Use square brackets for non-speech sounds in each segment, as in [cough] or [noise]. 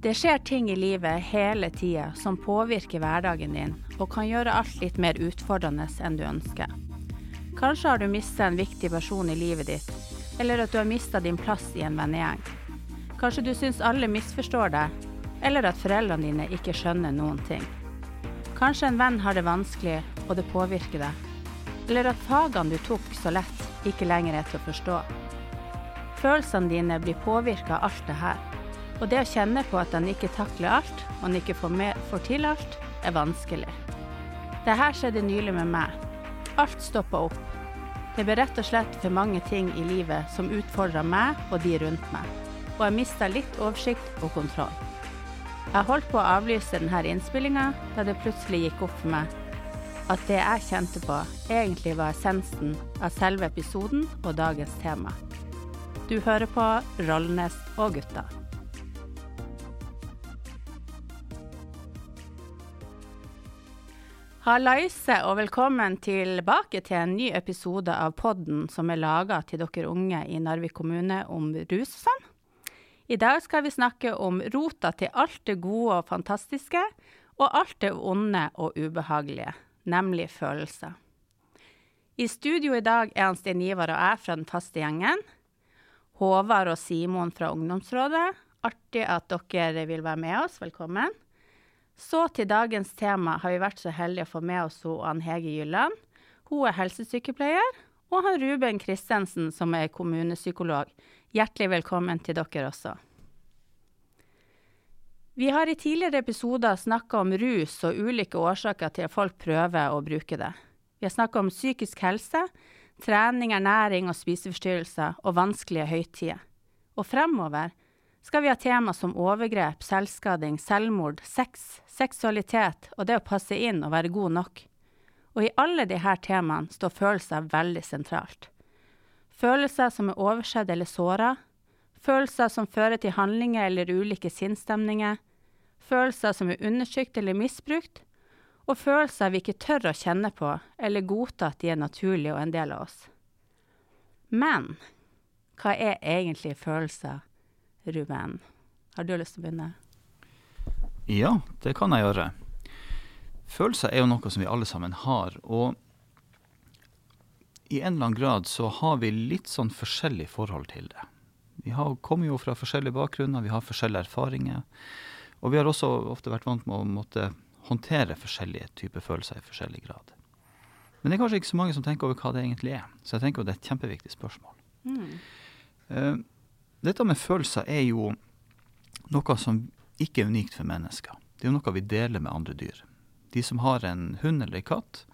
Det skjer ting i livet hele tida som påvirker hverdagen din, og kan gjøre alt litt mer utfordrende enn du ønsker. Kanskje har du mista en viktig person i livet ditt, eller at du har mista din plass i en vennegjeng. Kanskje du syns alle misforstår deg, eller at foreldrene dine ikke skjønner noen ting. Kanskje en venn har det vanskelig, og det påvirker deg. Eller at fagene du tok så lett, ikke lenger er til å forstå. Følelsene dine blir påvirka av alt det her. Og det å kjenne på at en ikke takler alt, og en ikke får, med, får til alt, er vanskelig. Dette skjedde nylig med meg. Alt stoppa opp. Det ble rett og slett for mange ting i livet som utfordra meg og de rundt meg, og jeg mista litt oversikt og kontroll. Jeg holdt på å avlyse denne innspillinga da det plutselig gikk opp for meg at det jeg kjente på, egentlig var essensen av selve episoden og dagens tema. Du hører på Rollnes og gutta. Hallaise og velkommen tilbake til en ny episode av podden som er laga til dere unge i Narvik kommune om rus. I dag skal vi snakke om rota til alt det gode og fantastiske, og alt det onde og ubehagelige, nemlig følelser. I studio i dag er Stein Ivar og jeg fra den faste gjengen. Håvard og Simon fra ungdomsrådet. Artig at dere vil være med oss. Velkommen. Så til dagens tema har vi vært så heldige å få med oss Ann Hege Gylland. Hun er helsesykepleier. Og han Ruben Kristensen som er kommunepsykolog. Hjertelig velkommen til dere også. Vi har i tidligere episoder snakka om rus og ulike årsaker til at folk prøver å bruke det. Vi har snakka om psykisk helse, trening, ernæring og spiseforstyrrelser og vanskelige høytider. Og fremover skal vi ha tema som overgrep, selvskading, selvmord, sex, seksualitet og det å passe inn og være god nok. Og i alle disse temaene står følelser veldig sentralt. Følelser som er oversett eller såra, følelser som fører til handlinger eller ulike sinnsstemninger, følelser som er undertrykt eller misbrukt, og følelser vi ikke tør å kjenne på eller godta at de er naturlige og en del av oss. Men hva er egentlig følelser? Ruben. Har du lyst til å begynne? Ja, det kan jeg gjøre. Følelser er jo noe som vi alle sammen har. Og i en eller annen grad så har vi litt sånn forskjellig forhold til det. Vi har, kommer jo fra forskjellige bakgrunner, vi har forskjellige erfaringer. Og vi har også ofte vært vant med å måtte håndtere forskjellige typer følelser i forskjellig grad. Men det er kanskje ikke så mange som tenker over hva det egentlig er. Så jeg tenker at det er et kjempeviktig spørsmål. Mm. Dette med følelser er jo noe som ikke er unikt for mennesker. Det er jo noe vi deler med andre dyr. De som har en hund eller en katt,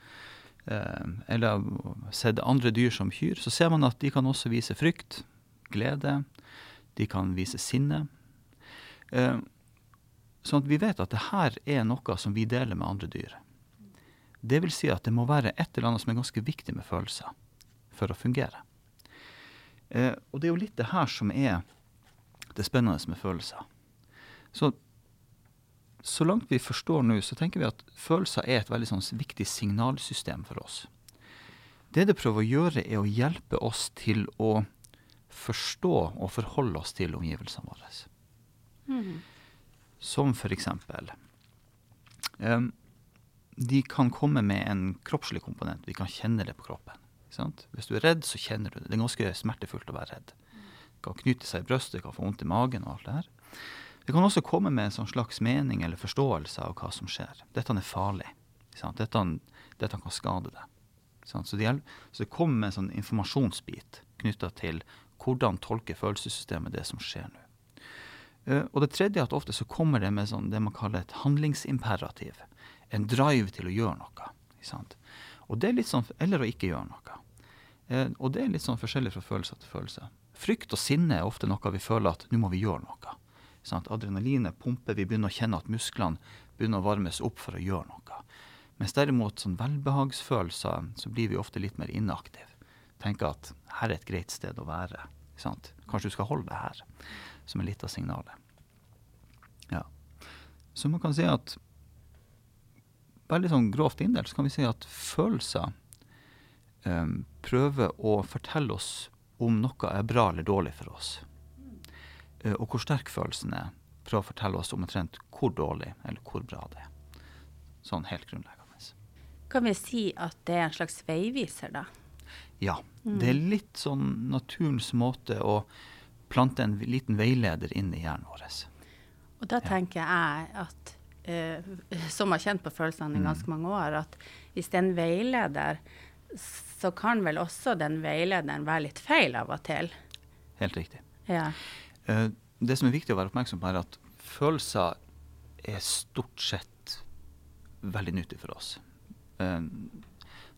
eh, eller sett andre dyr som kyr, så ser man at de kan også vise frykt, glede, de kan vise sinne. Eh, sånn at vi vet at det her er noe som vi deler med andre dyr. Det vil si at det må være et eller annet som er ganske viktig med følelser for å fungere. Eh, og det er jo litt det her som er det spennende med følelser. Så, så langt vi forstår nå, så tenker vi at følelser er et veldig sånn viktig signalsystem for oss. Det det prøver å gjøre, er å hjelpe oss til å forstå og forholde oss til omgivelsene våre. Mm. Som for eksempel um, De kan komme med en kroppslig komponent. Vi kan kjenne det på kroppen. Hvis du er redd, så kjenner du det. Det er ganske smertefullt å være redd. Det kan knytte seg i brystet, det kan få vondt i magen og alt det her. Det kan også komme med en sånn slags mening eller forståelse av hva som skjer. Dette er farlig. Dette, dette, kan skade deg. Så det, så, kommer med en sånn informasjonsbit knytta til hvordan tolker følelsessystemet det som skjer nå. Uh, og det tredje er at ofte så kommer det med sånn, det man kaller et handlingsimperativ. En drive til å gjøre noe. Og det er litt sånn, Eller å ikke gjøre noe. Eh, og det er litt sånn forskjellig fra følelse til følelse. Frykt og sinne er ofte noe vi føler at nå må vi gjøre noe. Sånn Adrenalinet pumper, vi begynner å kjenne at musklene begynner å varmes opp for å gjøre noe. Mens derimot sånn velbehagsfølelser, så blir vi ofte litt mer inaktive. Tenker at her er et greit sted å være. Sant? Kanskje du skal holde det her, som er litt av signalet. Ja. Så man kan si at veldig sånn grovt inndelt så kan vi si at følelser um, prøver å fortelle oss om noe er bra eller dårlig for oss. Uh, og hvor sterk følelsen er. prøve å fortelle oss omtrent hvor dårlig eller hvor bra det er. Sånn helt grunnleggende. Kan vi si at det er en slags veiviser, da? Ja. Det er litt sånn naturens måte å plante en liten veileder inn i hjernen vår. Og da tenker jeg at, uh, [laughs] som har kjent på følelsene i Mm. ganske mange år, at hvis det er en veileder, så kan vel også den veilederen være litt feil av og til. Helt riktig. Ja. Eh, Det som er viktig å være oppmerksom på, er at følelser er stort sett veldig nyttig for oss. Eh,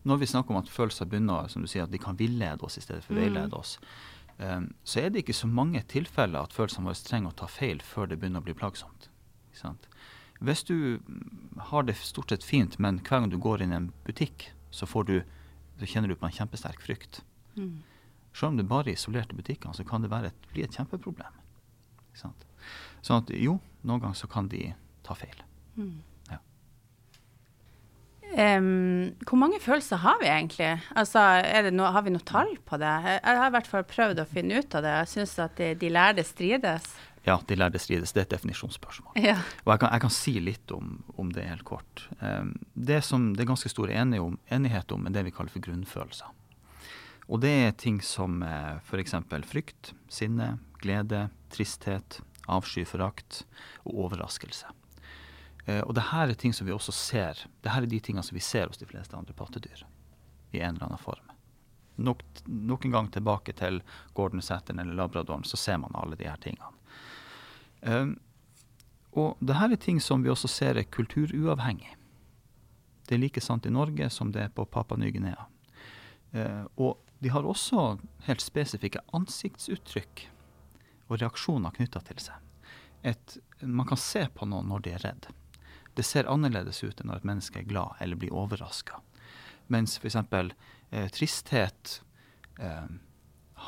Når vi snakker om at følelser begynner, som du sier, at de kan villede oss i stedet for Mm. veilede oss, eh, så er det ikke så mange tilfeller at følelsene våre trenger å ta feil før det begynner å bli plagsomt. Hvis du har det stort sett fint, men hver gang du går inn i en butikk, så, får du, så kjenner du på en kjempesterk frykt. Mm. Selv om det bare er isolerte butikker, så kan det et, bli et kjempeproblem. Ikke sant? Sånn at jo, noen ganger så kan de ta feil. Mm. Ja. Um, hvor mange følelser har vi egentlig? Altså, det noe, har vi noe tall på det? Jeg har i hvert fall prøvd å finne ut av det. Jeg syns at de, de lærde strides. Ja, de lærde strides. Det er et definisjonsspørsmål. Ja. Og jeg kan, jeg kan si litt om, om det helt kort. Um, det som det er ganske stor enighet om, enighet om, er det vi kaller for grunnfølelser. Og det er ting som eh, f.eks. frykt, sinne, glede, tristhet, avsky, forakt og overraskelse. Eh, og det her er ting som vi også ser. Det her er de tingene som vi ser hos de fleste andre pattedyr. I en eller annen form. Nok, nok en gang tilbake til Gordon Setteren eller Labradoren, så ser man alle de her tingene. Um, og det her er ting som vi også ser er kulturuavhengig. Det er like sant i Norge som det er på Papua Ny-Guinea. Eh, og de har også helt spesifikke ansiktsuttrykk og reaksjoner knytta til seg. Et, man kan se på noen når de er redd. Det ser annerledes ut enn når et menneske er glad eller blir overraska. Mens f.eks. Eh, tristhet eh,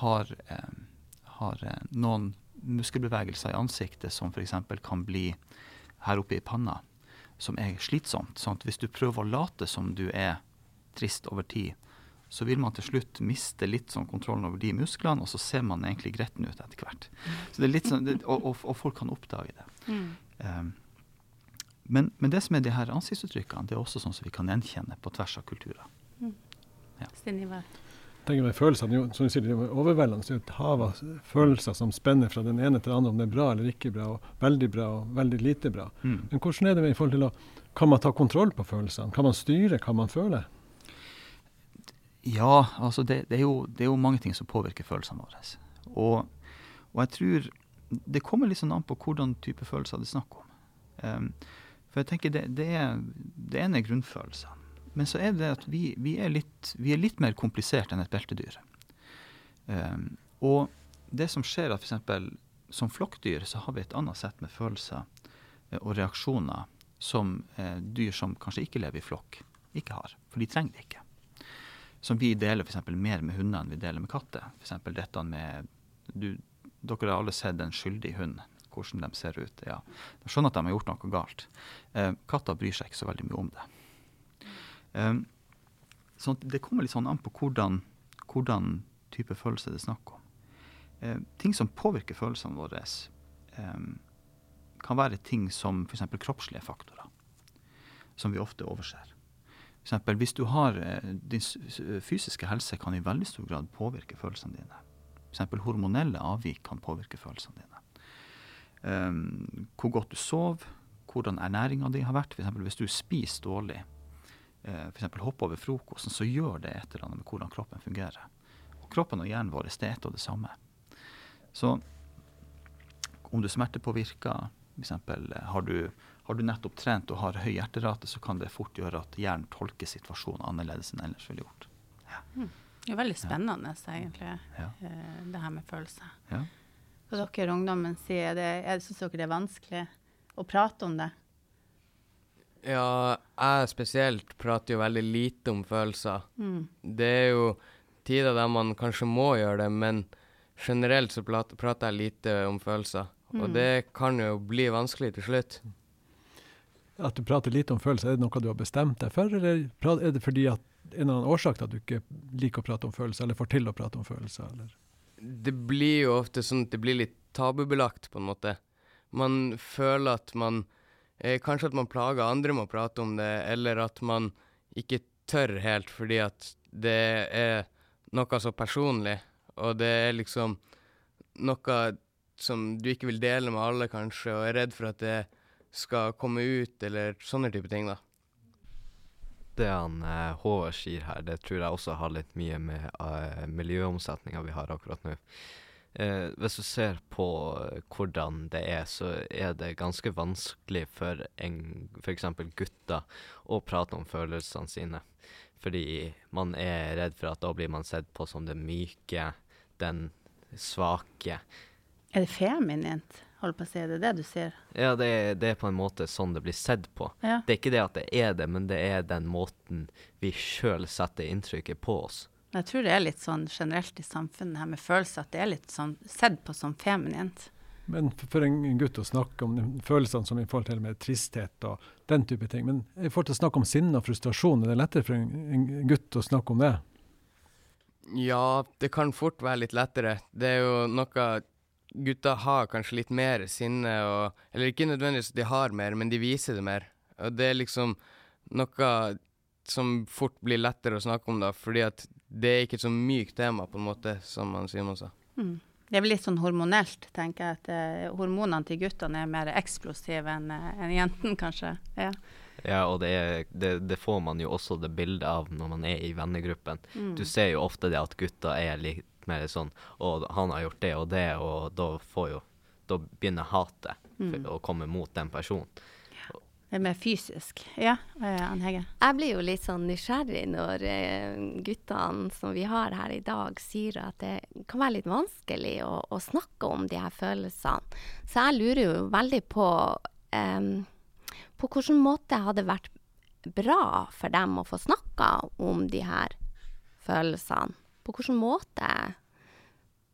har, eh, har eh, noen muskelbevegelser i ansiktet som f.eks. kan bli her oppe i panna, som er slitsomt. Sånn at hvis du prøver å late som du er trist over tid, så vil man til slutt miste litt sånn kontrollen over de musklene, og så ser man egentlig gretten ut etter hvert. Så det er litt sånn, det, og, og, og folk kan oppdage det. Mm. Um, men, men det som er de her ansiktsuttrykkene, det er også sånn som vi kan gjenkjenne på tvers av kulturer. Stine Ivar. Tenker meg Følelsene jo, som du sier, det er overveldende. Det er et hav av følelser som spenner fra den ene til den andre, om det er bra eller ikke bra, og veldig bra og veldig lite bra. Mm. Men hvordan er det i forhold til å Kan man ta kontroll på følelsene? Kan man styre hva man føler? Ja, altså det, det, er jo, det er jo mange ting som påvirker følelsene våre. Og, og jeg tror det kommer litt sånn an på hvordan type følelser det er snakk om. Um, for jeg tenker det, det, er, det ene er grunnfølelsene. Men så er det at vi, vi, er, litt, vi er litt mer komplisert enn et beltedyr. Um, og det som skjer at f.eks. som flokkdyr så har vi et annet sett med følelser eh, og reaksjoner som eh, dyr som kanskje ikke lever i flokk, ikke har. For de trenger det ikke som vi deler eksempel mer med hunder enn vi deler med katter. F.eks. dette med du, Dere har alle sett en skyldig hund, hvordan de ser ut. Ja. De skjønner at de har gjort noe galt. Eh, katter bryr seg ikke så veldig mye om det. Um, så det kommer litt sånn an på hvordan, hvordan type følelse det er snakk om. Eh, ting som påvirker følelsene våre, eh, kan være ting som f.eks. kroppslige faktorer, som vi ofte overser. For eksempel, hvis du har eh, Din fysiske helse kan i veldig stor grad påvirke følelsene dine. F.eks. hormonelle avvik kan påvirke følelsene dine. Um, hvor godt du sov, hvordan ernæringa di har vært. Eksempel, hvis du spiser dårlig, eh, f.eks. hopper over frokosten, så gjør det et eller annet med hvordan kroppen fungerer. Og kroppen og hjernen vår er et og det samme. Så om du smertepåvirker, f.eks. Har, du, har du nettopp trent og har høy hjerterate, så kan det fort gjøre at hjernen tolker situasjonen annerledes enn ellers ville gjort. Det er veldig spennende, egentlig, Ja. eh, det her med følelser. Ja. Og dere ungdommen sier det, jeg syns dere det er vanskelig å prate om det. Ja, jeg spesielt prater jo veldig lite om følelser. Mm. Det er jo tider der man kanskje må gjøre det, men generelt så prater jeg lite om følelser. Og Mm. det kan jo bli vanskelig til slutt. At du prater lite om følelser, er det noe du har bestemt deg for, eller er det fordi at en eller annen årsak til at du ikke liker å prate om følelser, eller får til å prate om følelser? Eller? Det blir jo ofte sånn at det blir litt tabubelagt, på en måte. man føler at man eh, Kanskje at man plager andre med å prate om det, eller at man ikke tør helt fordi at det er noe så personlig, og det er liksom noe som du ikke vil dele med alle, kanskje, og er redd for at det skal komme ut, eller sånne type ting, da. Det han eh, Håvard sier her, det tror jeg også har litt mye med eh, miljøomsetninga vi har akkurat nå. Eh, hvis du ser på eh, hvordan det er, så er det ganske vanskelig for f.eks. gutter å prate om følelsene sine. Fordi man er redd for at da blir man sett på som det myke, den svake. Er det feminint? holder på å si, det er det du sier? Ja, det er, det er på en måte sånn det blir sett på. Ja. Det er ikke det at det er det, men det er den måten vi sjøl setter inntrykket på oss. Jeg tror det er litt sånn generelt i samfunnet her med følelser, at det er litt sånn sett på som feminint. Men for en gutt å snakke om følelsene som i forhold til med tristhet og den type ting. Men i forhold til å snakke om sinne og frustrasjon, er det lettere for en, gutt å snakke om det? Ja, det kan fort være litt lettere. Det er jo noe gutter har kanskje litt mer sinne og Eller ikke nødvendigvis at de har mer, men de viser det mer. Og det er liksom noe som fort blir lettere å snakke om, da, fordi at det er ikke et så mykt tema, på en måte, som han Simon sa. Mm. Det er vel litt sånn hormonelt, tenker jeg. At eh, hormonene til guttene er mer eksplosive enn uh, en jentene, kanskje. Ja. ja, og det, er, det, det, får man jo også det bildet av når man er i vennegruppen. Mm. Du ser jo ofte det at gutta er litt mer sånn Og han har gjort det og det, og da får jo Da begynner hatet mm. å komme mot den personen. Det er mer fysisk. Ja, eh, Ann Hege? Jeg blir jo litt sånn nysgjerrig når eh, guttene som vi har her i dag, sier at det kan være litt vanskelig å, å snakke om de her følelsene. Så jeg lurer jo veldig på um, på hvilken måte hadde vært bra for dem å få snakka om de her følelsene. På hvilken måte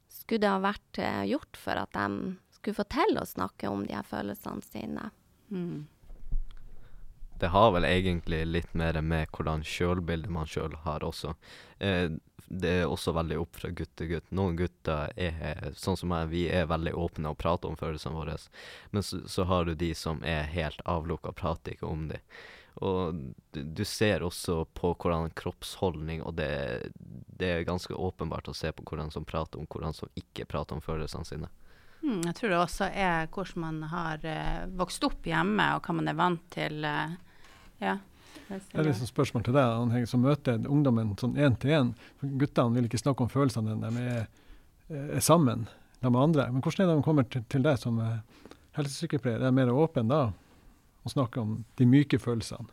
skulle det ha vært uh, gjort for at de skulle få til å snakke om de her følelsene sine? Mm. Det har vel egentlig litt mer med hvordan sjølbildet man sjøl har også. Eh, det er også veldig opp fra gutt til gutt. Noen gutter er sånn som meg, vi er veldig åpne og prater om følelsene våre. Men så, så, har du de som er helt avlukka og prater ikke om dem. Og du, du, ser også på hvordan kroppsholdning, og det, det, er ganske åpenbart å se på hvordan som prater om hvordan som ikke prater om følelsene sine. Mm, jeg tror det også er hvordan man har uh, vokst opp hjemme, og hva man er vant til. Uh, ja. Det er liksom spørsmål til deg, som møter ungdommen sånn én til én. Guttene vil ikke snakke om følelsene når de er, er sammen med andre. Men hvordan er det de kommer til, til deg som helsesykepleier? Er de mer åpen da? og snakke om de myke følelsene?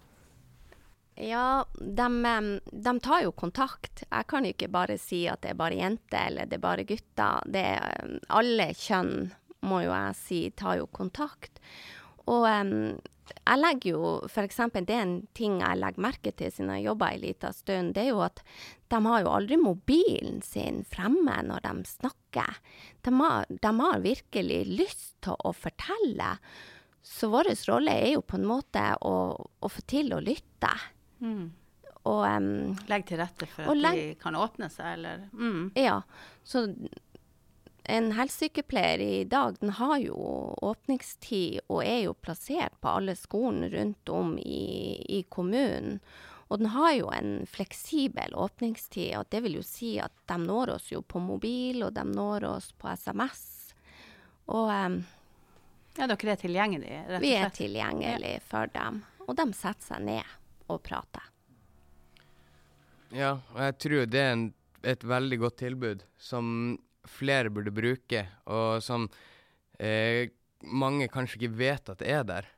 Ja, de, de, tar jo kontakt. Jeg kan jo ikke bare si at det er bare jenter eller det er bare gutter. Det er, alle kjønn, må jo jeg si, tar jo kontakt. Og um, jeg legger jo f.eks. det er en ting jeg legger merke til siden jeg jobber en liten stund, det er jo at de har jo aldri mobilen sin fremme når de snakker. De har, de har virkelig lyst til å fortelle. Så vår rolle er jo på en måte å, å få til å lytte. Mm. Og um, Legge til rette for at de kan åpne seg, eller mm. Ja. Så en helsesykepleier i dag, den har jo åpningstid og er jo plassert på alle skolene rundt om i, i kommunen. Og den har jo en fleksibel åpningstid, og det vil jo si at de når oss jo på mobil, og de når oss på SMS. Og um, ja, dere er tilgjengelige, rett og slett? Vi er tilgjengelige for dem. Og de setter seg ned og prate. Ja, og jeg tror det er en, et veldig godt tilbud som flere burde bruke, og som eh, mange kanskje ikke vet at det er der.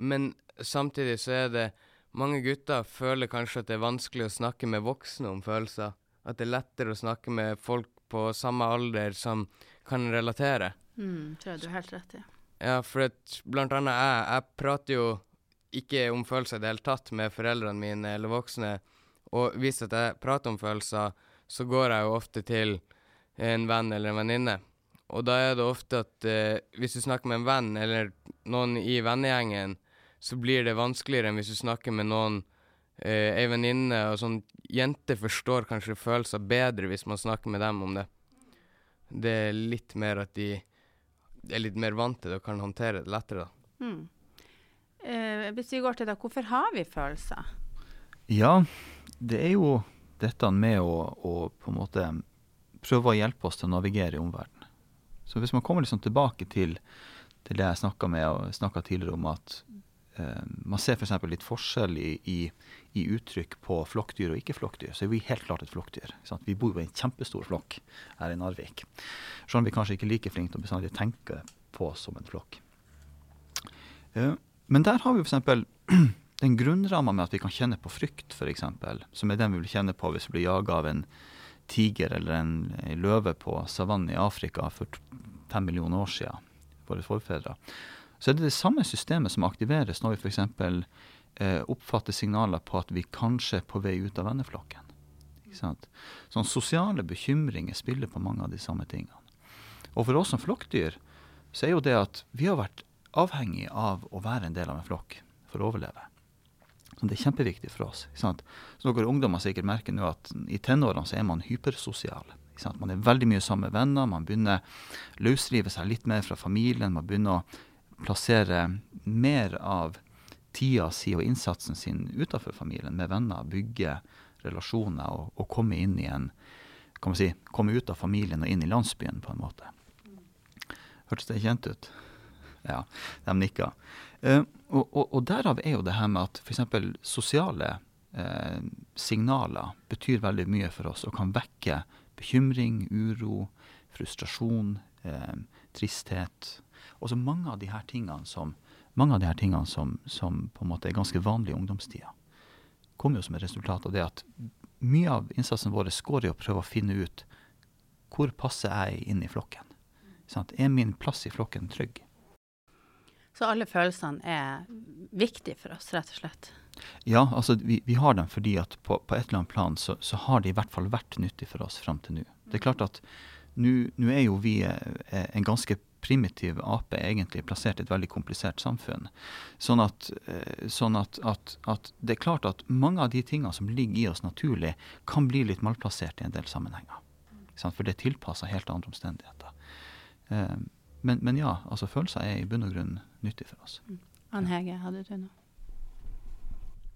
Men samtidig så er det mange gutter føler kanskje at det er vanskelig å snakke med voksne om følelser. At det er lettere å snakke med folk på samme alder som kan relatere. Mm, tror jeg du har helt rett i. Ja, for at blant annet jeg, jeg prater jo ikke om følelser i det hele tatt med foreldrene mine eller voksne. Og hvis at jeg prater om følelser, så går jeg jo ofte til en venn eller en venninne. Og da er det ofte at eh, hvis du snakker med en venn eller noen i vennegjengen, så blir det vanskeligere enn hvis du snakker med noen, eh, ei venninne. Og sånn Jenter forstår kanskje følelser bedre hvis man snakker med dem om det. Det er litt mer at de er litt mer vant til det og kan håndtere det lettere. da. Mm. Eh, hvis vi går til det, hvorfor har vi følelser? Ja, det er jo dette med å, å på en måte prøve å hjelpe oss til å navigere i omverdenen. Så hvis man kommer liksom tilbake til, til det jeg snakka tidligere om, at eh, man ser f.eks. For litt forskjell i, i, i, uttrykk på flokkdyr og ikke-flokkdyr, så er vi helt klart et flokkdyr. Vi bor jo i en kjempestor flokk her i Narvik. Selv om vi kanskje ikke er like flinke til å tenke på oss som en flokk. Eh, men der har vi f.eks. [clears throat] den grunnramma med at vi kan kjenne på frykt, f.eks., som er den vi vil kjenne på hvis vi blir jaga av en tiger eller en, løve på savannen i Afrika for fem millioner år siden, våre forfedre, så er det det samme systemet som aktiveres når vi f.eks. Eh, oppfatter signaler på at vi kanskje er på vei ut av venneflokken. Sånn Sosiale bekymringer spiller på mange av de samme tingene. Og for oss som flokkdyr så er jo det at vi har vært avhengig av å være en del av en flokk for å overleve. Så det er kjempeviktig for oss. Så Noen ungdommer sikkert merker nå at i tenårene så er man hypersosial. Man er veldig mye sammen med venner. Man begynner å løsrive seg litt mer fra familien. Man begynner å plassere mer av tida si og innsatsen sin utenfor familien, med venner. Bygge relasjoner og, og komme inn i en kan man si, komme ut av familien og inn i landsbyen, på en måte. Hørtes det kjent ut? Ja, de nikker. Uh, og, og, og, derav er jo det her med at f.eks. sosiale uh, signaler betyr veldig mye for oss og kan vekke bekymring, uro, frustrasjon, uh, tristhet. Og så mange av de her tingene som, mange av de her tingene som, som på en måte er ganske vanlige i ungdomstida, kommer jo som et resultat av det at mye av innsatsen vår går i å prøve å finne ut hvor passer jeg inn i flokken. Sant? Er min plass i flokken trygg? Så alle følelsene er viktige for oss, rett og slett? Ja, altså vi, vi har dem fordi at på, på, et eller annet plan så, så, har de i hvert fall vært nyttig for oss fram til nå. Det er klart at nå er jo vi eh, en ganske primitiv ape egentlig plassert i et veldig komplisert samfunn. Sånn, at, eh, sånn at, at, at, det er klart at mange av de tingene som ligger i oss naturlig, kan bli litt malplassert i en del sammenhenger. For det er tilpassa helt andre omstendigheter. Eh, men, men, ja, altså følelser er i bunn og grunn nyttig for oss. Mm. Ann Hege, hadde du noe?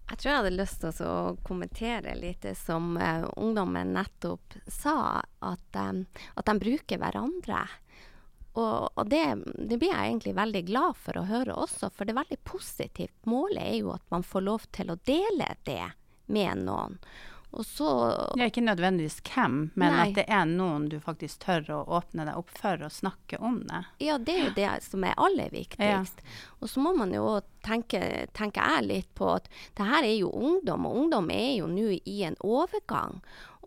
Jeg tror jeg hadde lyst til å kommentere litt det som uh, ungdommen nettopp sa, at, um, at de bruker hverandre. Og, og det, det, blir jeg egentlig veldig glad for å høre også, for det er veldig positivt. Målet er jo at man får lov til å dele det med noen. Og så Ja, ikke nødvendigvis hvem, men nei. at det er noen du faktisk tør å åpne deg opp for og snakke om det. Ja, det er jo det som er aller viktigst. Ja. Og så må man jo tenke, tenker jeg litt på at det her er jo ungdom, og ungdom er jo nå i en overgang.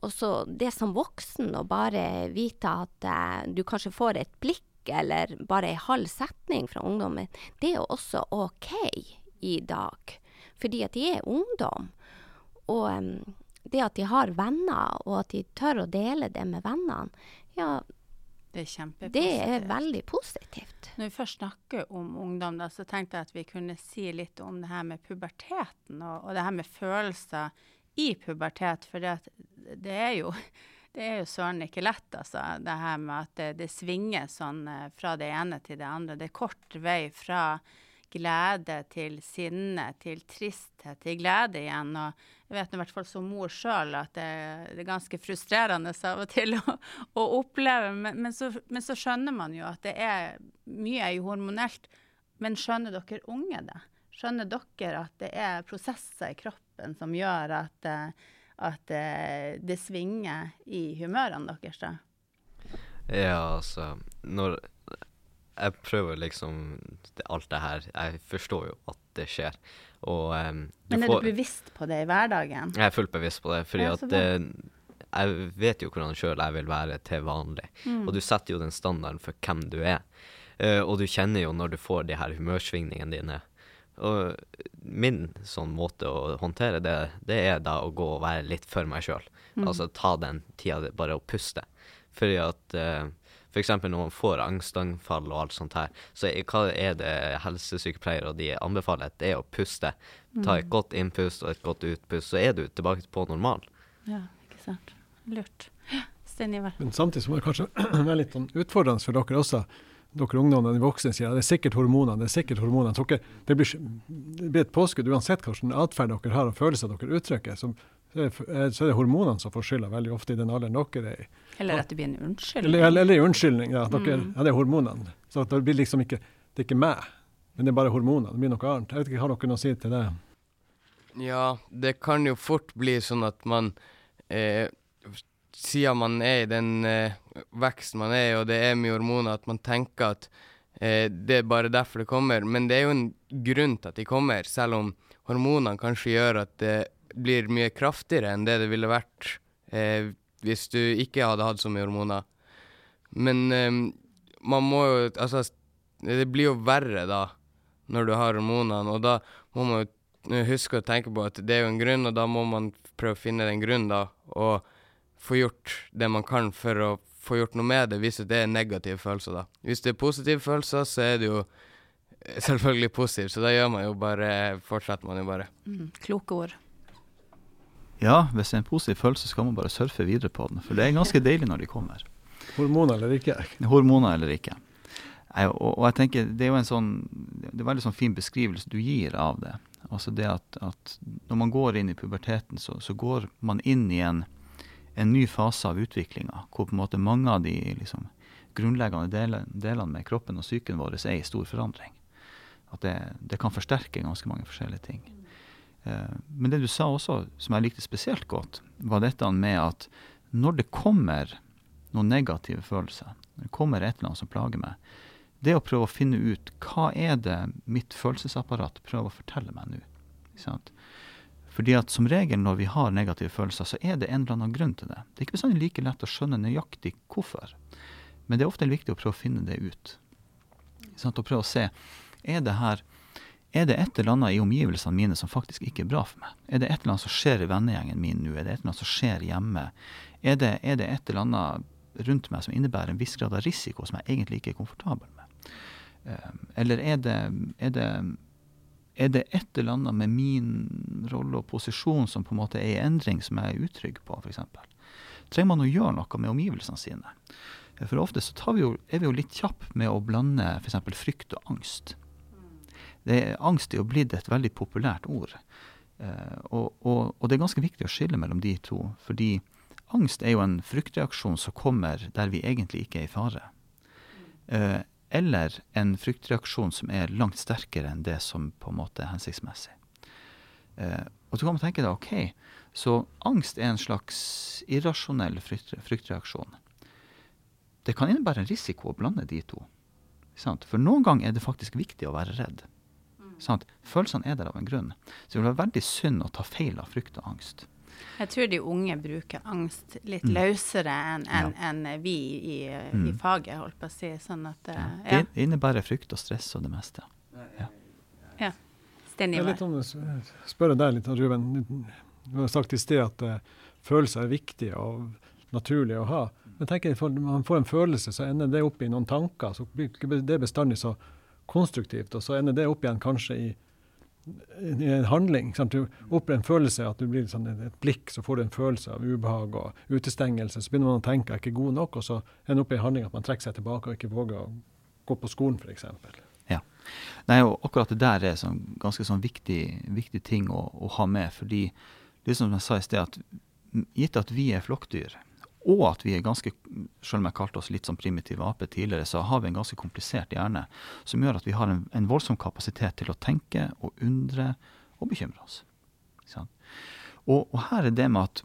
Og så det som voksen å bare vite at uh, du kanskje får et blikk eller bare ei halv setning fra ungdommen, det er jo også OK i dag. Fordi at de er ungdom. Og um, det at de har venner, og at de tør å dele det med vennene, ja det er, det er veldig positivt. Når vi først snakker om ungdom, da, så tenkte jeg at vi kunne si litt om det her med puberteten og, og det her med følelser i pubertet. For det, det er jo [laughs] det jo søren ikke lett, altså. Det her med at det, det, svinger sånn eh, fra det ene til det andre. Det er kort vei fra glede til sinne til tristhet til glede igjen. Og jeg vet i hvert fall som mor sjøl at det, det, er ganske frustrerende av og til å, å oppleve. Men, men, så, men, så, skjønner man jo at det er mye er hormonelt. Men skjønner dere unge det? Skjønner dere at det er prosesser i kroppen som gjør at, at det svinger i humørene deres? da? Ja, altså Når jeg prøver liksom Alt det her Jeg forstår jo at det skjer. Og, um, Men er får, du bevisst på det i hverdagen? Jeg er fullt bevisst på det. fordi at det, jeg vet jo hvordan sjøl jeg vil være til vanlig. Mm. Og du setter jo den standarden for hvem du er. Uh, og du kjenner jo når du får de her humørsvingningene dine. Og min sånn måte å håndtere det, det er da å gå og være litt for meg sjøl. Mm. Altså ta den tida bare å puste. Fordi at uh, F.eks. når man får angstanfall og alt sånt her, så hva er det helsesykepleiere og de anbefaler? Det er å puste. Ta et mm. godt innpust og et godt utpust, så er du tilbake på normal. Ja, ikke sant. Lurt. [gasps] Stein Ivar. Men samtidig så må det kanskje [clears throat] være litt sånn utfordrende for dere også. dere ungdommene, de voksne, sier at det er sikkert hormonene. Det er sikkert hormonene. Dere, det, blir, det blir et påskudd uansett hvilken atferd dere har og følelser dere uttrykker. Så, så er det hormonene som får skylda veldig ofte i den alderen dere er i. Eller at det blir en unnskyldning. Eller, eller, eller unnskyldning, ja, dere, mm. ja, det er hormonene. Så det blir liksom ikke, det er ikke meg, men det er bare hormonene. Det blir noe annet. Jeg vet ikke, Har dere noe å si til det? Ja, det kan jo fort bli sånn at man eh, Siden man er i den eh, veksten man er i, og det er mye hormoner, at man tenker at eh, det er bare derfor det kommer. Men det er jo en grunn til at de kommer, selv om hormonene kanskje gjør at det blir mye kraftigere enn det det ville vært eh, hvis du ikke hadde hatt så mye hormoner. Men eh, man må jo Altså, det blir jo verre da, når du har hormonene, og da må man jo huske å tenke på at det er jo en grunn, og da må man prøve å finne den grunnen, da, og få gjort det man kan for å få gjort noe med det, hvis det er negative følelser, da. Hvis det er positive følelser, så er det jo selvfølgelig positivt, så da gjør man jo bare Fortsetter man jo bare. Mm, kloke ord. Ja, hvis det er en positiv følelse, så skal man bare surfe videre på den. For det er ganske deilig når de kommer. Hormoner eller ikke? Hormoner eller ikke. Jeg, og, og, jeg tenker, Det er jo en sånn, det er en veldig sånn fin beskrivelse du gir av det. Altså det at, at Når man går inn i puberteten, så, så går man inn i en, en ny fase av utviklinga, hvor på en måte mange av de liksom, grunnleggende delene, delene med kroppen og psyken vår er i stor forandring. At det, det kan forsterke ganske mange forskjellige ting. Eh, men det du sa også, som jeg likte spesielt godt, var dette med at når det kommer noen negative følelser, når det kommer et eller annet som plager meg, det å prøve å finne ut hva er det mitt følelsesapparat prøver å fortelle meg nå. Fordi at som regel når vi har negative følelser, så er det en eller annen grunn til det. Det er ikke bestandig like lett å skjønne nøyaktig hvorfor, men det er ofte viktig å prøve å finne det ut. Å prøve å se er det her er det et eller annet i omgivelsene mine som faktisk ikke er bra for meg? Er det et eller annet som skjer i vennegjengen min nå? Er det et eller annet som skjer hjemme? Er det, er det et eller annet rundt meg som innebærer en viss grad av risiko som jeg egentlig ikke er komfortabel med? Ehm, eller er det, er det, er det et eller annet med min rolle og posisjon som på en måte er i endring, som jeg er utrygg på, f.eks.? Trenger man å gjøre noe med omgivelsene sine? For ofte så vi jo, er vi jo litt kjappe med å blande f.eks. frykt og angst. Det, angst er jo blitt et veldig populært ord. Eh, og, og, og, det er ganske viktig å skille mellom de to. Fordi angst er jo en fryktreaksjon som kommer der vi egentlig ikke er i fare. Eh, eller en fryktreaksjon som er langt sterkere enn det som på en måte er hensiktsmessig. Eh, og så kan man tenke da, ok, så angst er en slags irrasjonell frykt, fryktreaksjon. Det kan innebære en risiko å blande de to. For noen ganger er det faktisk viktig å være redd. Sant? Følelsene er der av en grunn. Så det vil være veldig synd å ta feil av frykt og angst. Jeg tror de unge bruker angst litt mm. løsere enn en, ja. en vi i, mm. i, faget, holdt på å si. Sånn at, ja. Eh, ja. Det innebærer frykt og stress og det meste. Ja. ja. Sten Jeg vil spørre deg litt, Ruben. Du har sagt i sted at uh, følelser er viktige og naturlige å ha. Men jeg, Når man får en følelse, så ender det opp i noen tanker. så blir det bestandig så konstruktivt, og så ender det opp igjen kanskje i, i en handling. Sant? Du opplever en følelse at du blir sånn, et blikk, så får du en følelse av ubehag og utestengelse. Så begynner man å tenke at jeg er ikke god nok, og så ender opp i en handling at man trekker seg tilbake og ikke våger å gå på skolen, f.eks. Ja. Nei, og akkurat det der er sånn, ganske sånn viktig, viktig ting å, å, ha med. fordi det som jeg sa i sted, at gitt at vi er flokkdyr, og at vi er ganske, selv om jeg kalte oss litt som primitive aper tidligere, så har vi en ganske komplisert hjerne som gjør at vi har en, en voldsom kapasitet til å tenke og undre og bekymre oss. Og, og, her er det med at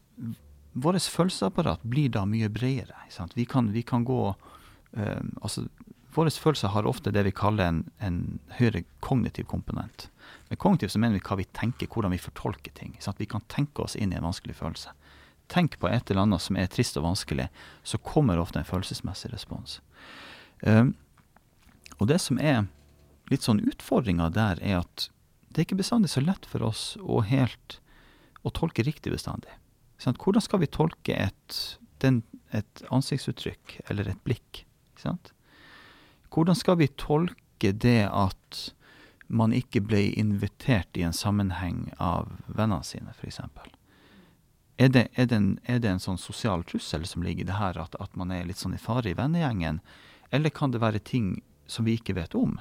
vårt følelsesapparat blir da mye bredere. Vi kan, vi, kan, gå um, altså, Våre følelser har ofte det vi kaller en, en høyere kognitiv komponent. Med kognitiv så mener vi hva vi tenker, hvordan vi fortolker ting. Vi kan tenke oss inn i en vanskelig følelse tenk på et eller annet som er trist og vanskelig, så kommer ofte en følelsesmessig respons. Um, og det som er litt sånn utfordringa der, er at det er ikke bestandig så lett for oss å helt å tolke riktig bestandig. Sånn, hvordan skal vi tolke et, den, et ansiktsuttrykk eller et blikk? Hvordan skal vi tolke det at man ikke ble invitert i en sammenheng av vennene sine, f.eks.? Er det, er, det en, er det, en, sånn sosial trussel som ligger i det her, at, at, man er litt sånn i fare i vennegjengen? Eller kan det være ting som vi ikke vet om,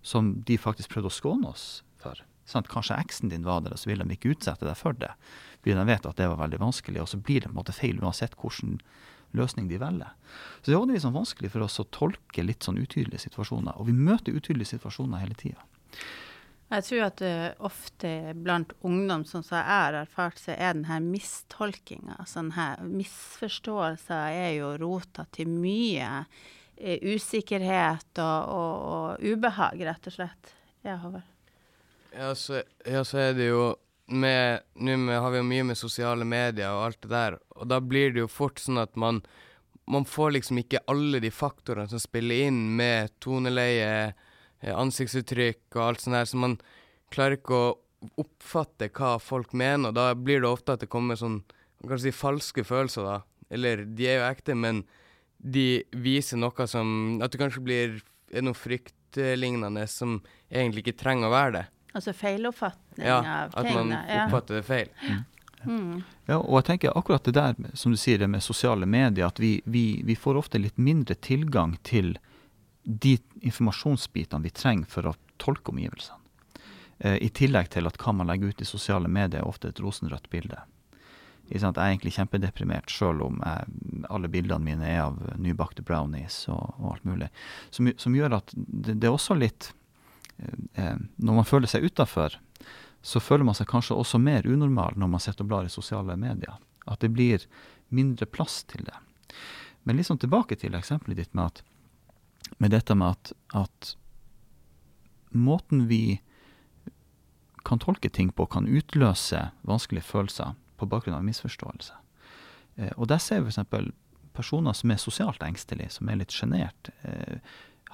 som de faktisk prøvde å skåne oss for. Sant? Kanskje eksen din var der, og så vil de ikke utsette deg for det. Fordi de vet at det var veldig vanskelig, og så blir det på en måte feil uansett hvilken løsning de velger. Så det var litt sånn vanskelig for oss å tolke litt sånn utydelige situasjoner. Og vi møter utydelige situasjoner hele tida. Jeg tror at uh, ofte blant ungdom, som jeg har erfart, så er denne mistolkinga, altså denne misforståelsa, er jo rota til mye uh, usikkerhet og, og, og, ubehag, rett og slett. Ja, Håvard? Ja, så, er det jo med Nå har vi jo mye med sosiale medier og alt det der, og da blir det jo fort sånn at man man får liksom ikke alle de faktorene som spiller inn med toneleie, eh, ansiktsuttrykk og alt sånt der, så man klarer ikke å oppfatte hva folk mener. og Da blir det ofte at det kommer sånn man kan si falske følelser, da. Eller de er jo ekte, men de viser noe som At det kanskje blir er noe fryktlignende som egentlig ikke trenger å være det. Altså feiloppfatning ja, av ting? At man oppfatter det feil. Mm. Mm. Ja, og jeg tenker akkurat det der, som du sier, det med sosiale medier, at vi, vi, vi får ofte litt mindre tilgang til de informasjonsbitene vi trenger for å tolke omgivelsene. Eh, I tillegg til at hva man legger ut i sosiale medier, er ofte et rosenrødt bilde. Jeg er egentlig kjempedeprimert sjøl om jeg, alle bildene mine er av nybakte brownies og, og alt mulig. Som, som, gjør at det, det er også litt eh, eh Når man føler seg utafor, så føler man seg kanskje også mer unormal når man sitter og blar i sosiale medier. At det blir mindre plass til det. Men sånn tilbake til eksempelet ditt med, at, med dette med at, at måten vi kan tolke ting på, kan utløse vanskelige følelser på bakgrunn av misforståelse. Eh, og der ser vi f.eks. personer som er sosialt engstelige, som er litt sjenert, eh,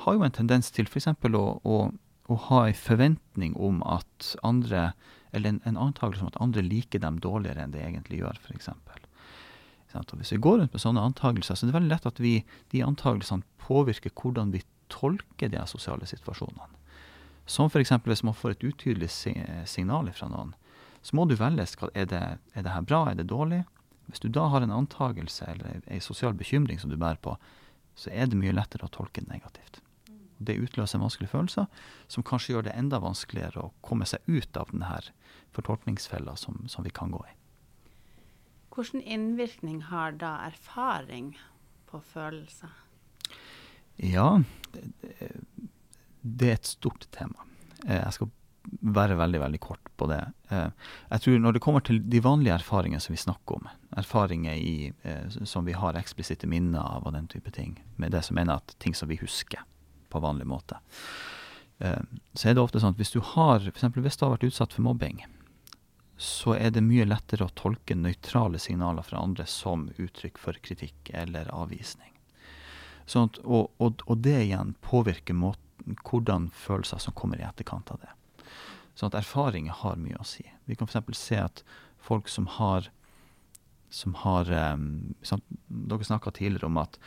har jo en tendens til f.eks. Å, å å ha en forventning om at andre Eller en, en antakelse om at andre liker dem dårligere enn de egentlig gjør, f.eks. Hvis vi går rundt med sånne antakelser, så er det veldig lett at vi, de antakelsene påvirker hvordan vi tolker de sosiale situasjonene. Som f.eks. hvis man får et utydelig signal fra noen, så må du velge er det, er det her bra, er det dårlig. Hvis du da har en antakelse eller en sosial bekymring som du bærer på, så er det mye lettere å tolke det negativt. Det utløser vanskelige følelser, som kanskje gjør det enda vanskeligere å komme seg ut av denne fortolkningsfella som, som, vi kan gå i. Hvilken innvirkning har da erfaring på følelser? Ja, det, er et stort tema. Eh, jeg skal være veldig veldig kort på det. Eh, jeg tror Når det kommer til de vanlige erfaringene som vi snakker om, erfaringer i, eh, som vi har eksplisitte minner av og den type ting, med det som mener at ting som vi husker, på vanlig måte. Så er det ofte sånn at hvis du har, for hvis du har vært utsatt for mobbing, så er det mye lettere å tolke nøytrale signaler fra andre som uttrykk for kritikk eller avvisning. Sånn at, og, og, og, det igjen påvirker måten, hvordan følelser som kommer i etterkant av det. Sånn at erfaringer har mye å si. Vi kan f.eks. se at folk som har, som har um, sånn, Dere snakka tidligere om at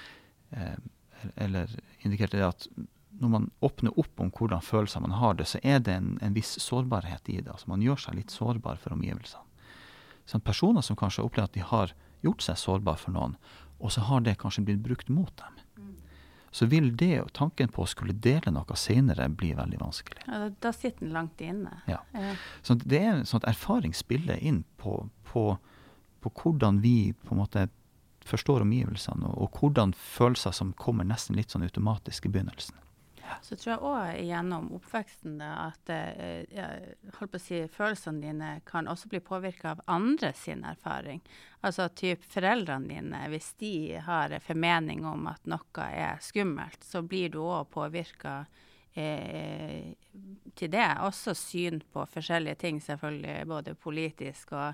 um, Eller indikerte det at når man åpner opp om hvordan følelser man har det, så er det en, en viss sårbarhet i det. Altså Man gjør seg litt sårbar for omgivelsene. Sånn personer som kanskje opplever at de har gjort seg sårbar for noen, og så har det kanskje blitt brukt mot dem. Så vil det, tanken på å skulle dele noe senere, bli veldig vanskelig. Ja, da, sitter den langt inne. Ja. ja. Så det er sånn at erfaring spiller inn på, på, på hvordan vi på en måte forstår omgivelsene, og, og hvordan følelser som kommer nesten litt sånn automatisk i begynnelsen. Så tror jeg òg gjennom oppveksten at eh, si, følelsene dine kan også bli påvirka av andre sin erfaring. Altså typ foreldrene dine, hvis de har formening om at noe er skummelt, så blir du òg påvirka eh, til det. Også syn på forskjellige ting, selvfølgelig, både politisk og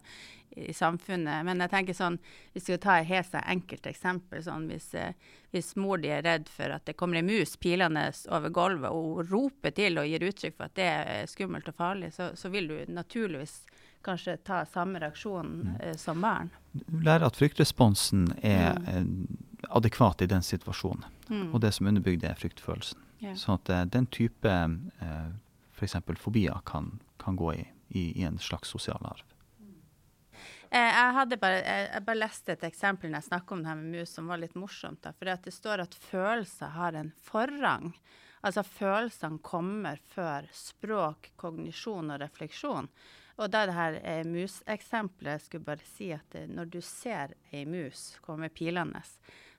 i samfunnet. Men jeg tenker sånn, hvis vi skal ta et helt enkelt eksempel, sånn hvis, eh, hvis mor di er redd for at det kommer en mus pilende over gulvet, og hun roper til og gir uttrykk for at det er skummelt og farlig, så, så vil du naturligvis kanskje ta samme reaksjon eh, som barn. Lære at fryktresponsen er mm. adekvat i den situasjonen. Mm. Og det som underbygger det, er fryktfølelsen. Yeah. Sånn at uh, den type uh, f.eks. fobier kan, kan gå i, i, i, en slags sosial arv. Jeg hadde bare, jeg bare leste et eksempel når jeg snakket om det her med mus som var litt morsomt. Da, for det står at følelser har en forrang. Altså følelsene kommer før språk, kognisjon og refleksjon. Og da det her eh, museksempelet skulle bare si at det, når du ser ei mus komme pilende,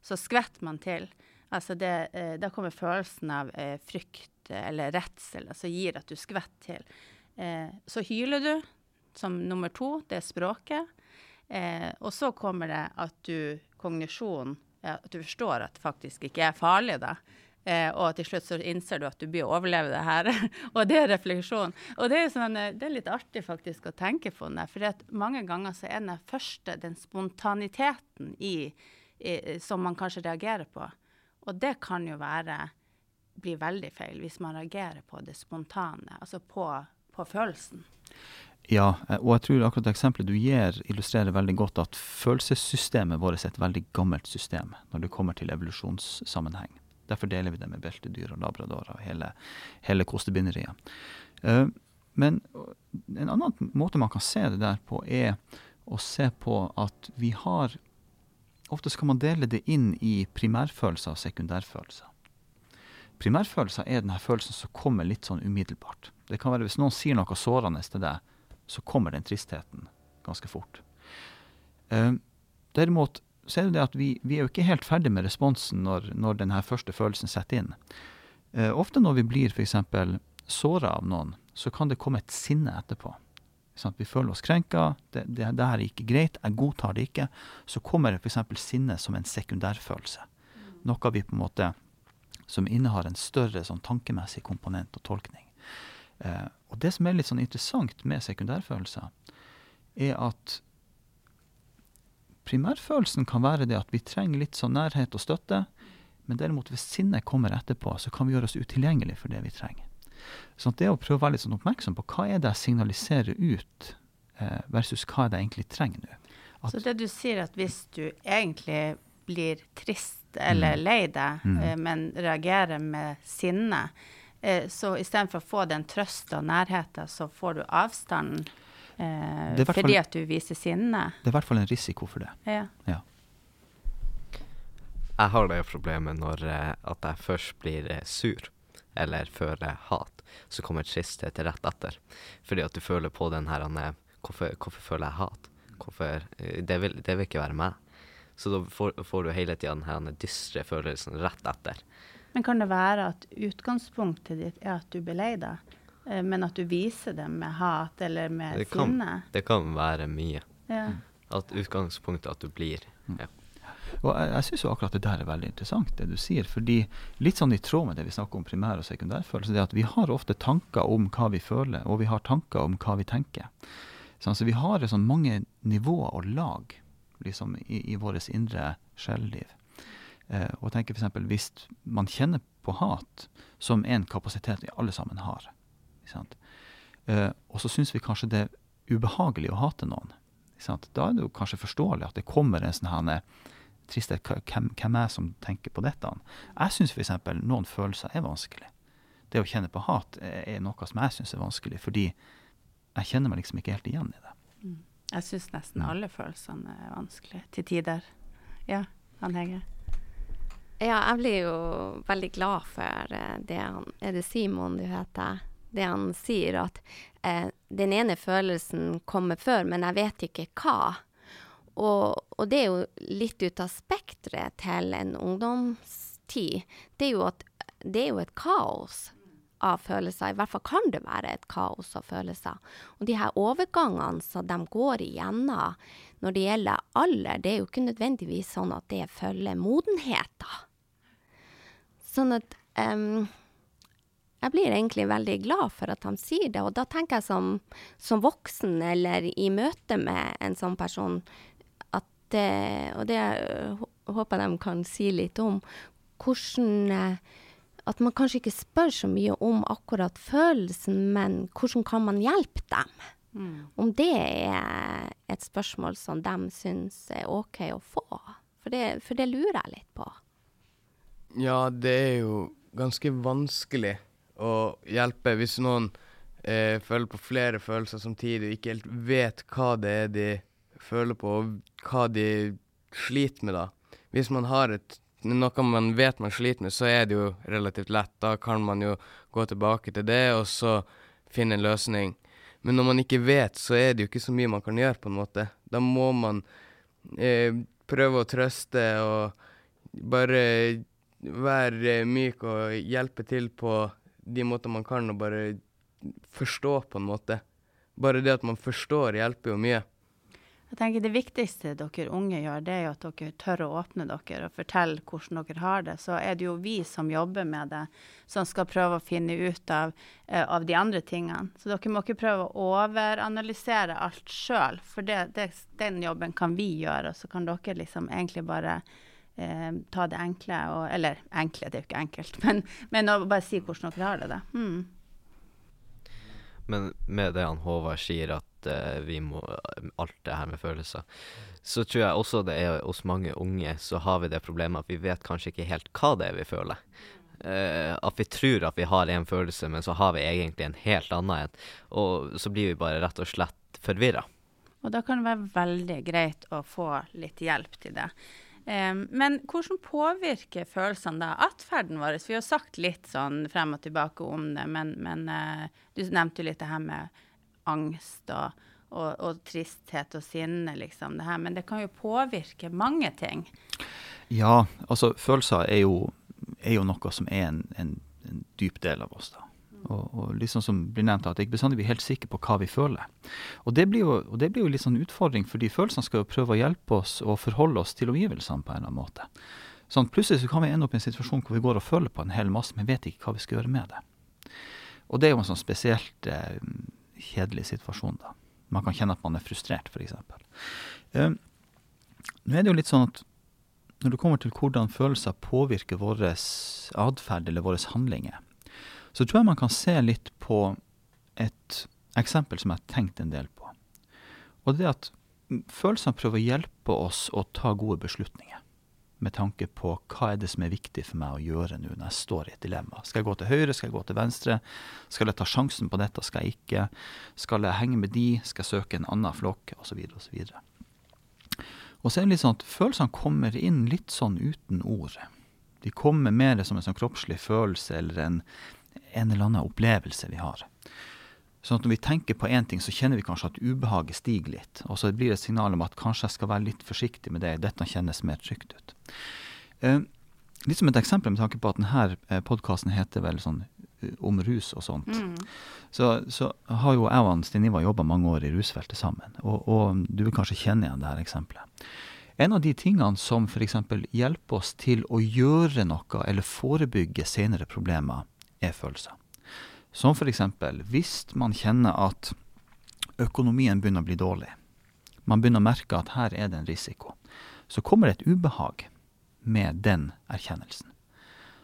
så skvetter man til. Altså det, eh, da kommer følelsen av eh, frykt eller redsel, som altså gir at du skvetter til. Eh, så hyler du som nummer to, det er språket. Eh, og så kommer det at du, kognisjonen, at du forstår at det faktisk ikke er farlig, da. Eh, og til slutt så innser du at du blir å overleve det her. [laughs] og det er refleksjon. Og det er, sånn, eh, det er, litt artig faktisk å tenke på det. For mange ganger så er den første den spontaniteten i, i, som man kanskje reagerer på. Og det kan jo være bli veldig feil hvis man reagerer på det spontane, altså på, på følelsen. Ja, eh, og jeg tror akkurat det eksempelet du gir, illustrerer veldig godt at følelsessystemet vårt er et veldig gammelt system når det kommer til evolusjonssammenheng. Derfor deler vi det med beltedyr og labradorer og hele, hele kostebinderiet. Uh, men en annen måte man kan se det der på, er å se på at vi har Ofte skal man dele det inn i primærfølelser og sekundærfølelser. Primærfølelser er denne følelsen som kommer litt sånn umiddelbart. Det kan være Hvis noen sier noe sårende til deg, så kommer den tristheten ganske fort. Uh, derimot så er det det at vi, vi, er jo ikke helt ferdig med responsen når, når denne første følelsen setter inn. Uh, ofte når vi blir f.eks. såra av noen, så kan det komme et sinne etterpå. Sånn vi føler oss krenka, det, det, det, her er ikke greit, jeg godtar det ikke. Så kommer f.eks. sinne som en sekundærfølelse. Noe vi på en måte som innehar en større sånn tankemessig komponent og tolkning. Eh, og det som er litt sånn interessant med sekundærfølelser, er at primærfølelsen kan være det at vi trenger litt sånn nærhet og støtte. Men derimot hvis sinnet kommer etterpå, så kan vi gjøre oss utilgjengelig for det vi trenger. Så det å prøve å være litt sånn oppmerksom på hva er det jeg signaliserer ut, eh, versus hva er det jeg egentlig trenger nå. så det du sier at hvis du egentlig blir trist eller mm. lei deg, mm. eh, men reagerer med sinne, Eh, så istedenfor å få den trøsta og nærheten, så får du avstanden eh, fordi at du viser sinne. Det er i hvert fall en risiko for det. Ja. ja. Jeg har det problemet når at jeg først blir sur, eller føler hat, så kommer tristhet rett etter. Fordi at du føler på den her hvorfor, hvorfor, føler jeg hat? Hvorfor, eh, det, vil, det vil ikke være meg. Så da får, får du hele tida den dystre følelsen rett etter. Men kan det være at utgangspunktet ditt er at du blir lei deg, eh, men at du viser det med hat eller med det kan, sinne? Det kan være mye. Ja. At utgangspunktet at du blir mm. ja. Og jeg, jeg syns akkurat det der er veldig interessant, det du sier. fordi litt sånn i tråd med det vi snakker om primær- og sekundærfølelse, det er at vi har ofte tanker om hva vi føler, og vi har tanker om hva vi tenker. Sånn, så vi har sånn mange nivåer og lag liksom, i, i vårt indre sjelliv. Eh, og tenker f.eks. hvis man kjenner på hat, som en kapasitet vi alle sammen har, eh, og så syns vi kanskje det er ubehagelig å hate noen, da er det jo kanskje forståelig at det kommer en sånn tristhet. Hvem, hvem er som tenker på dette? Jeg syns f.eks. noen følelser er vanskelig. Det å kjenne på hat er, noe som jeg syns er vanskelig, fordi jeg kjenner meg liksom ikke helt igjen i det. Mm. Jeg syns nesten mm. alle følelsene er vanskelig, til tider. Ja, han Hege? Ja, jeg blir jo veldig glad for eh, det han Er det Simon du heter? Det han sier, at eh, den ene følelsen kommer før, men jeg vet ikke hva. Og, og det er jo litt ut av spekteret til en ungdomstid. Det er at, det er jo et kaos av følelser. I hvert fall kan det være et kaos av følelser. Og de her overgangene som de går igjennom når det gjelder alder, det er jo ikke nødvendigvis sånn at det følger modenheten. Sånn at um, jeg blir egentlig veldig glad for at han sier det. Og da tenker jeg som, som voksen, eller i møte med en sånn person, det, Og det håper jeg de kan si litt om. Hvordan eh, At man kanskje ikke spør så mye om akkurat følelsen, men hvordan kan man hjelpe dem? Mm. Om det er et spørsmål som de syns er OK å få. For det, for det lurer jeg litt på. Ja, det er jo ganske vanskelig å hjelpe hvis noen eh, føler på flere følelser samtidig og ikke helt vet hva det er de føler på, og hva de sliter med, da. Hvis man har et noe man vet man sliter med, så er det jo relativt lett. Da kan man jo gå tilbake til det, og så finne en løsning. Men når man ikke vet, så er det jo ikke så mye man kan gjøre, på en måte. Da må man eh, prøve å trøste og bare være myk og hjelpe til på de måter man kan, og bare forstå, på en måte. Bare det at man forstår, hjelper jo mye. Jeg tenker Det viktigste dere unge gjør, det er jo at dere tør å åpne dere og fortelle hvordan dere har det. Så er det jo vi som jobber med det, som skal prøve å finne ut av, uh, av de andre tingene. Så dere må ikke prøve å overanalysere alt sjøl, for det, det, den jobben kan vi gjøre. Og så kan dere liksom egentlig bare uh, ta det enkle, og, eller enkle, det er jo ikke enkelt, [laughs] men, men bare si hvordan dere har det. det. Mm. Men med det han Håvard sier, at uh, vi må Alt det her med følelser, så tror jeg også det er hos mange unge så har vi det problemet at vi vet kanskje ikke helt hva det er vi føler. Uh, at vi tror at vi har en følelse, men så har vi egentlig en helt annen en. Og så blir vi bare rett og slett forvirra. Og da kan det være veldig greit å få litt hjelp til det. Um, men hvordan påvirker følelsene da atferden vår? Vi har sagt litt sånn frem og tilbake om det, men, men du nevnte jo litt det her med angst og, og, og, tristhet og sinne, liksom. Det her, men det kan jo påvirke mange ting. Ja, altså følelser er jo, er jo noe som er en, en, en dyp del av oss. da. Og, og liksom som blir nevnt, at ikke bestandig blir helt sikre på hva vi føler. Og det blir jo, og det blir jo litt sånn utfordring, fordi følelsene skal jo prøve å hjelpe oss og forholde oss til omgivelsene på en eller annen måte. Sånn, plutselig så kan vi ende opp i en situasjon hvor vi går og føler på en hel masse, men vet ikke hva vi skal gjøre med det. Og det er jo en sånn spesielt eh, kjedelig situasjon, da. Man kan kjenne at man er frustrert, f.eks. Eh, nå er det jo litt sånn at når det kommer til hvordan følelser påvirker vår atferd eller våre handlinger, så tror jeg man kan se litt på et eksempel som jeg har tenkt en del på. Og det er at følelsene prøver å hjelpe oss å ta gode beslutninger. Med tanke på hva er det som er viktig for meg å gjøre nå når jeg står i et dilemma. Skal jeg gå til høyre, skal jeg gå til venstre? Skal jeg ta sjansen på dette, skal jeg ikke? Skal jeg henge med de? Skal jeg søke en annen flokk? Osv. osv. Og så er det litt sånn at følelsene kommer inn litt sånn uten ord. De kommer mer som en sånn kroppslig følelse eller en, en eller annen opplevelse vi har. Sånn at når vi tenker på én ting, så kjenner vi kanskje at ubehaget stiger litt. Og så blir det et signal om at kanskje jeg skal være litt forsiktig med det. Dette kjennes mer trygt ut. Eh, litt som et eksempel med tanke på at denne eh, podkasten heter vel sånn eh, om rus og sånt. Mm. Så, så, har jo jeg og Stiniva jobba mange år i rusfeltet sammen. Og, og, du vil kanskje kjenne igjen det her eksempelet. En av de tingene som f.eks. hjelper oss til å gjøre noe eller forebygge senere problemer, er følelser. Som f.eks. hvis man kjenner at økonomien begynner å bli dårlig, man begynner å merke at her er det en risiko, så kommer det et ubehag med den erkjennelsen.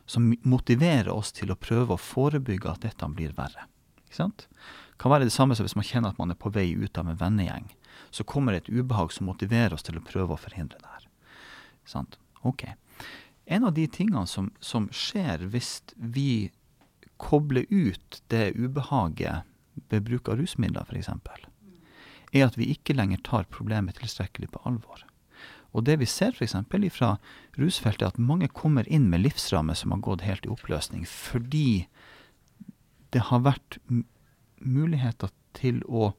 Som motiverer oss til å prøve å forebygge at dette blir verre. Ikke sant? kan være det samme som hvis man kjenner at man er på vei ut av en vennegjeng. Så kommer det et ubehag som motiverer oss til å prøve å forhindre det her. Sant? Ok. En av de tingene som, som skjer hvis vi koble ut det ubehaget ved bruk av rusmidler f.eks., er at vi ikke lenger tar problemet tilstrekkelig på alvor. Og det vi ser f.eks. fra rusfeltet, er at mange kommer inn med livsrammer som har gått helt i oppløsning, fordi det har vært muligheter til å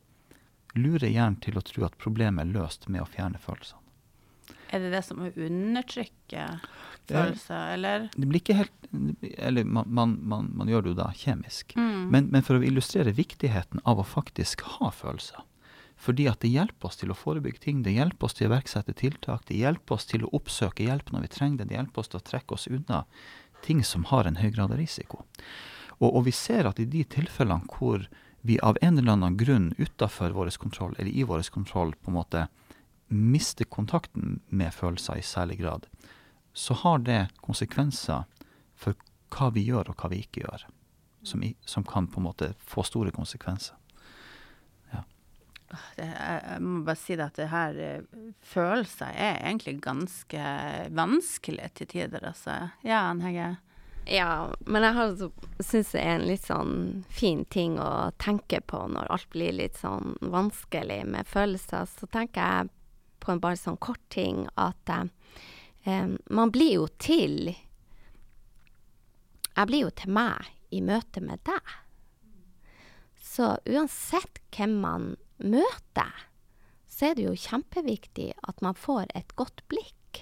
lure hjernen til å tro at problemet er løst med å fjerne følelsene. Er det det som å undertrykke følelser, eller? Det blir ikke helt Eller man, man, man, man gjør det jo da kjemisk. Mm. Men, men, for å illustrere viktigheten av å faktisk ha følelser. Fordi at det hjelper oss til å forebygge ting, det hjelper oss til å iverksette tiltak, det hjelper oss til å oppsøke hjelp når vi trenger det, det hjelper oss til å trekke oss unna ting som har en høy grad av risiko. Og, og vi ser at i de tilfellene hvor vi av en eller annen grunn utafor vår kontroll, eller i vår kontroll, på en måte mister kontakten med følelser i særlig grad, så har det konsekvenser for hva vi gjør og hva vi ikke gjør. Som, i, som kan på en måte få store konsekvenser. Ja. Det, jeg må bare si det at det her eh, følelser er egentlig ganske vanskelig til tider, altså. Ja, Ann Hege? Ja, men jeg syns det er en litt sånn fin ting å tenke på når alt blir litt sånn vanskelig med følelser. Så tenker jeg på en bare sånn kort ting at eh, Man blir jo til Jeg blir jo til meg i møte med deg. Så uansett hvem man møter, så er det jo kjempeviktig at man får et godt blikk.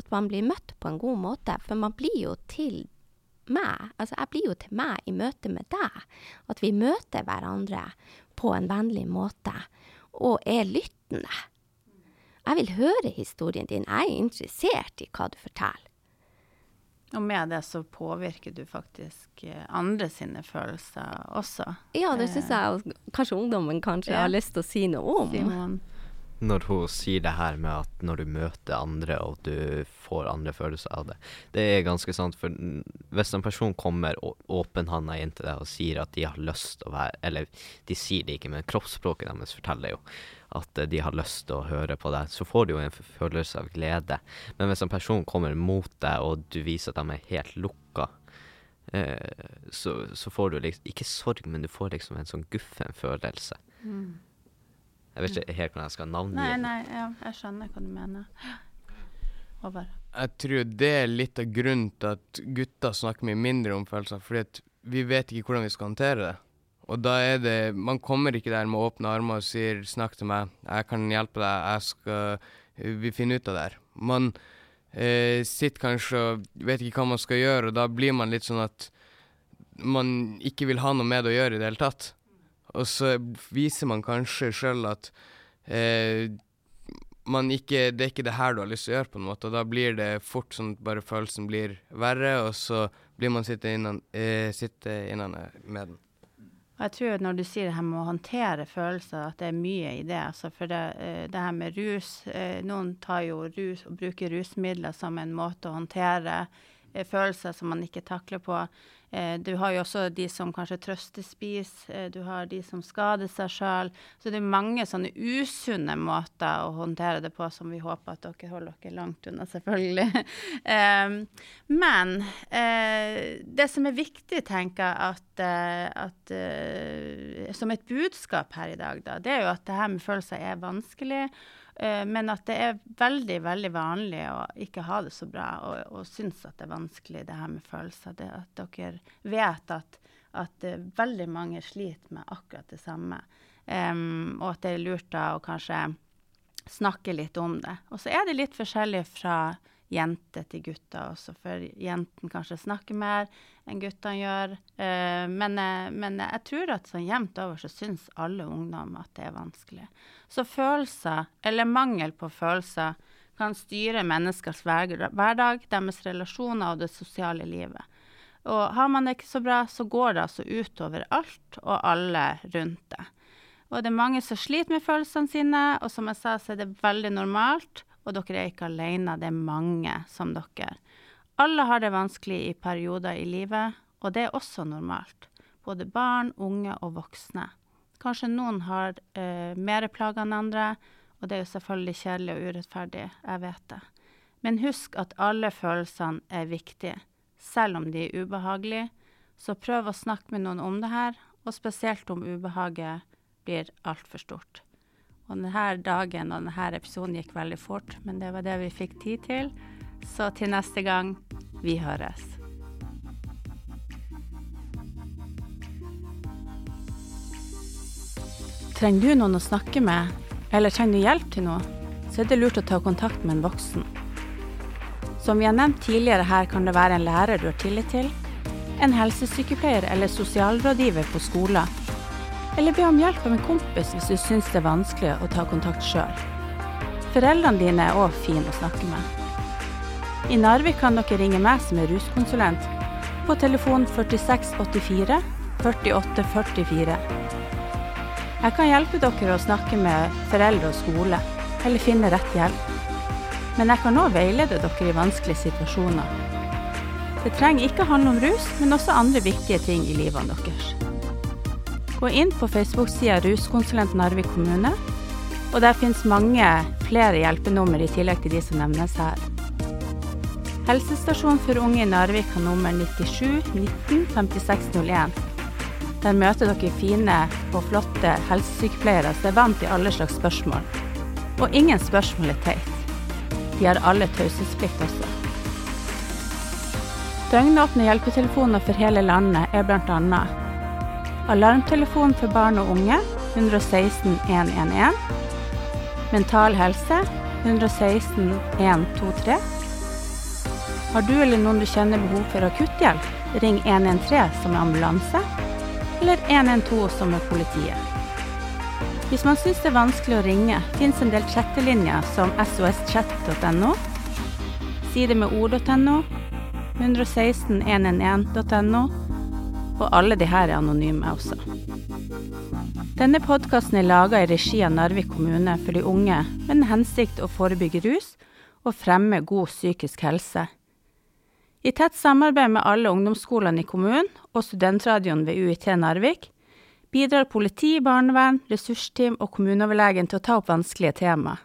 At man blir møtt på en god måte. For man blir jo til meg. Altså, jeg blir jo til meg i møte med deg. At vi møter hverandre på en vennlig måte og er lyttende. Jeg vil høre historien din. Jeg er interessert i hva du forteller. Og med det så påvirker du faktisk eh, andre sine følelser også. Ja, det syns jeg kanskje ungdommen kanskje ja. har lyst til å si noe om. Simon. Når hun sier det her med at når du møter andre og du får andre følelser av det, det er ganske sant. For hvis en person kommer åpenhanda inn til deg og sier at de har lyst til å være Eller de sier det ikke, men kroppsspråket deres forteller jo at de har lyst til å høre på deg, så får du jo en følelse av glede. Men hvis en person kommer mot deg, og du viser at de er helt lukka, eh, så, så, får du liksom Ikke sorg, men du får liksom en sånn guffen følelse. Mm. Jeg vet ikke helt hvordan jeg skal navngi Nei, nei, ja, jeg skjønner hva du mener. Over. Jeg tror det er litt av grunnen til at gutter snakker mye mindre om følelser, fordi at vi vet ikke hvordan vi skal håndtere det. Og da er det Man kommer ikke der med åpne armer og sier 'snakk til meg', 'jeg kan hjelpe deg', 'jeg skal Vi finner ut av det her'. Man eh, sitter kanskje og vet ikke hva man skal gjøre, og da blir man litt sånn at man ikke vil ha noe med det å gjøre i det hele tatt. Og så viser man kanskje sjøl at eh, man ikke, det er ikke det her du har lyst til å gjøre, på en måte. Og da blir det fort sånn at bare følelsen blir verre, og så blir man sittende innan, eh, sitte innan med den. Og jeg tror når du sier det her med å håndtere følelser, at det er mye i det. Altså for det, eh, det her med rus eh, Noen tar jo rus og bruker rusmidler som en måte å håndtere eh, følelser som man ikke takler på. Eh, du har jo også de som kanskje trøstespiser, eh, du har de som skader seg sjøl. Så det er mange sånne usunne måter å håndtere det på som vi håper at dere holder dere langt unna, selvfølgelig. [laughs] eh, men eh, det som er viktig, tenker jeg, at, at som et budskap her i dag, da, det er jo at det her med følelser er vanskelig. Uh, men at det er veldig veldig vanlig å ikke ha det så bra og, og synes at det er vanskelig, det her med følelser. Det at dere vet at, at uh, veldig mange sliter med akkurat det samme. Um, og at det er lurt da å kanskje snakke litt om det. Og så er det litt forskjellig fra jente til gutter også, for jentene kanskje snakker mer enn guttene gjør. Uh, men, men, jeg tror at sånn jevnt over så syns alle ungdom at det er vanskelig. Så følelser, eller mangel på følelser, kan styre menneskers hverdag, deres relasjoner og det sosiale livet. Og har man det ikke så bra, så går det altså utover alt og alle rundt det. Og det er mange som sliter med følelsene sine, og som jeg sa, så er det veldig normalt. Og dere er ikke alene, det er mange som dere. Alle har det vanskelig i perioder i livet, og det er også normalt. Både barn, unge og voksne. Kanskje noen har eh, mer plager enn andre, og det er jo selvfølgelig kjedelig og urettferdig, jeg vet det. Men husk at alle følelsene er viktige, selv om de er ubehagelige. Så prøv å snakke med noen om det her, og spesielt om ubehaget blir altfor stort. Og denne dagen og denne episoden gikk veldig fort, men det var det vi fikk tid til. Så til neste gang, vi høres. Trenger du noen å snakke med, eller trenger du hjelp til noe, så er det lurt å ta kontakt med en voksen. Som vi har nevnt tidligere her, kan det være en lærer du har tillit til, en helsesykepleier eller sosialrådgiver på skolen, eller be om hjelp av en kompis hvis du syns det er vanskelig å ta kontakt sjøl. Foreldrene dine er òg fine å snakke med. I Narvik kan dere ringe meg som er ruskonsulent, på telefon 4684 4844. Jeg kan hjelpe dere å snakke med foreldre og skole, eller finne rett hjelp. Men jeg kan òg veilede dere i vanskelige situasjoner. Det trenger ikke handle om rus, men også andre viktige ting i livene deres. Gå inn på Facebook-sida Ruskonsulent Narvik kommune, og der finnes mange flere hjelpenummer i tillegg til de som nevnes her. Helsestasjonen for unge i Narvik har nummer 97 19 56 01. Der møter dere fine og flotte helsesykepleiere som er vant til alle slags spørsmål. Og ingen spørsmål er teit. De har alle taushetsplikt også. Døgnåpne hjelpetelefoner for hele landet er bl.a. Alarmtelefon for barn og unge 116 111. Mental helse 116 123. Har du eller noen du kjenner behov for akutthjelp, ring 113 som er ambulanse, eller 112 som er politiet. Hvis man syns det er vanskelig å ringe, fins en del chattelinjer som soschat.no, side med ord.no, 116111.no, og alle de her er anonyme også. Denne podkasten er laga i regi av Narvik kommune for de unge med den hensikt å forebygge rus og fremme god psykisk helse. I tett samarbeid med alle ungdomsskolene i kommunen og studentradioen ved UiT Narvik bidrar politi, barnevern, ressursteam og kommuneoverlegen til å ta opp vanskelige temaer.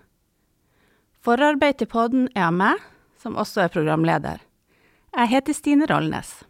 Forarbeid til podden er av meg, som også er programleder. Jeg heter Stine Rollnes.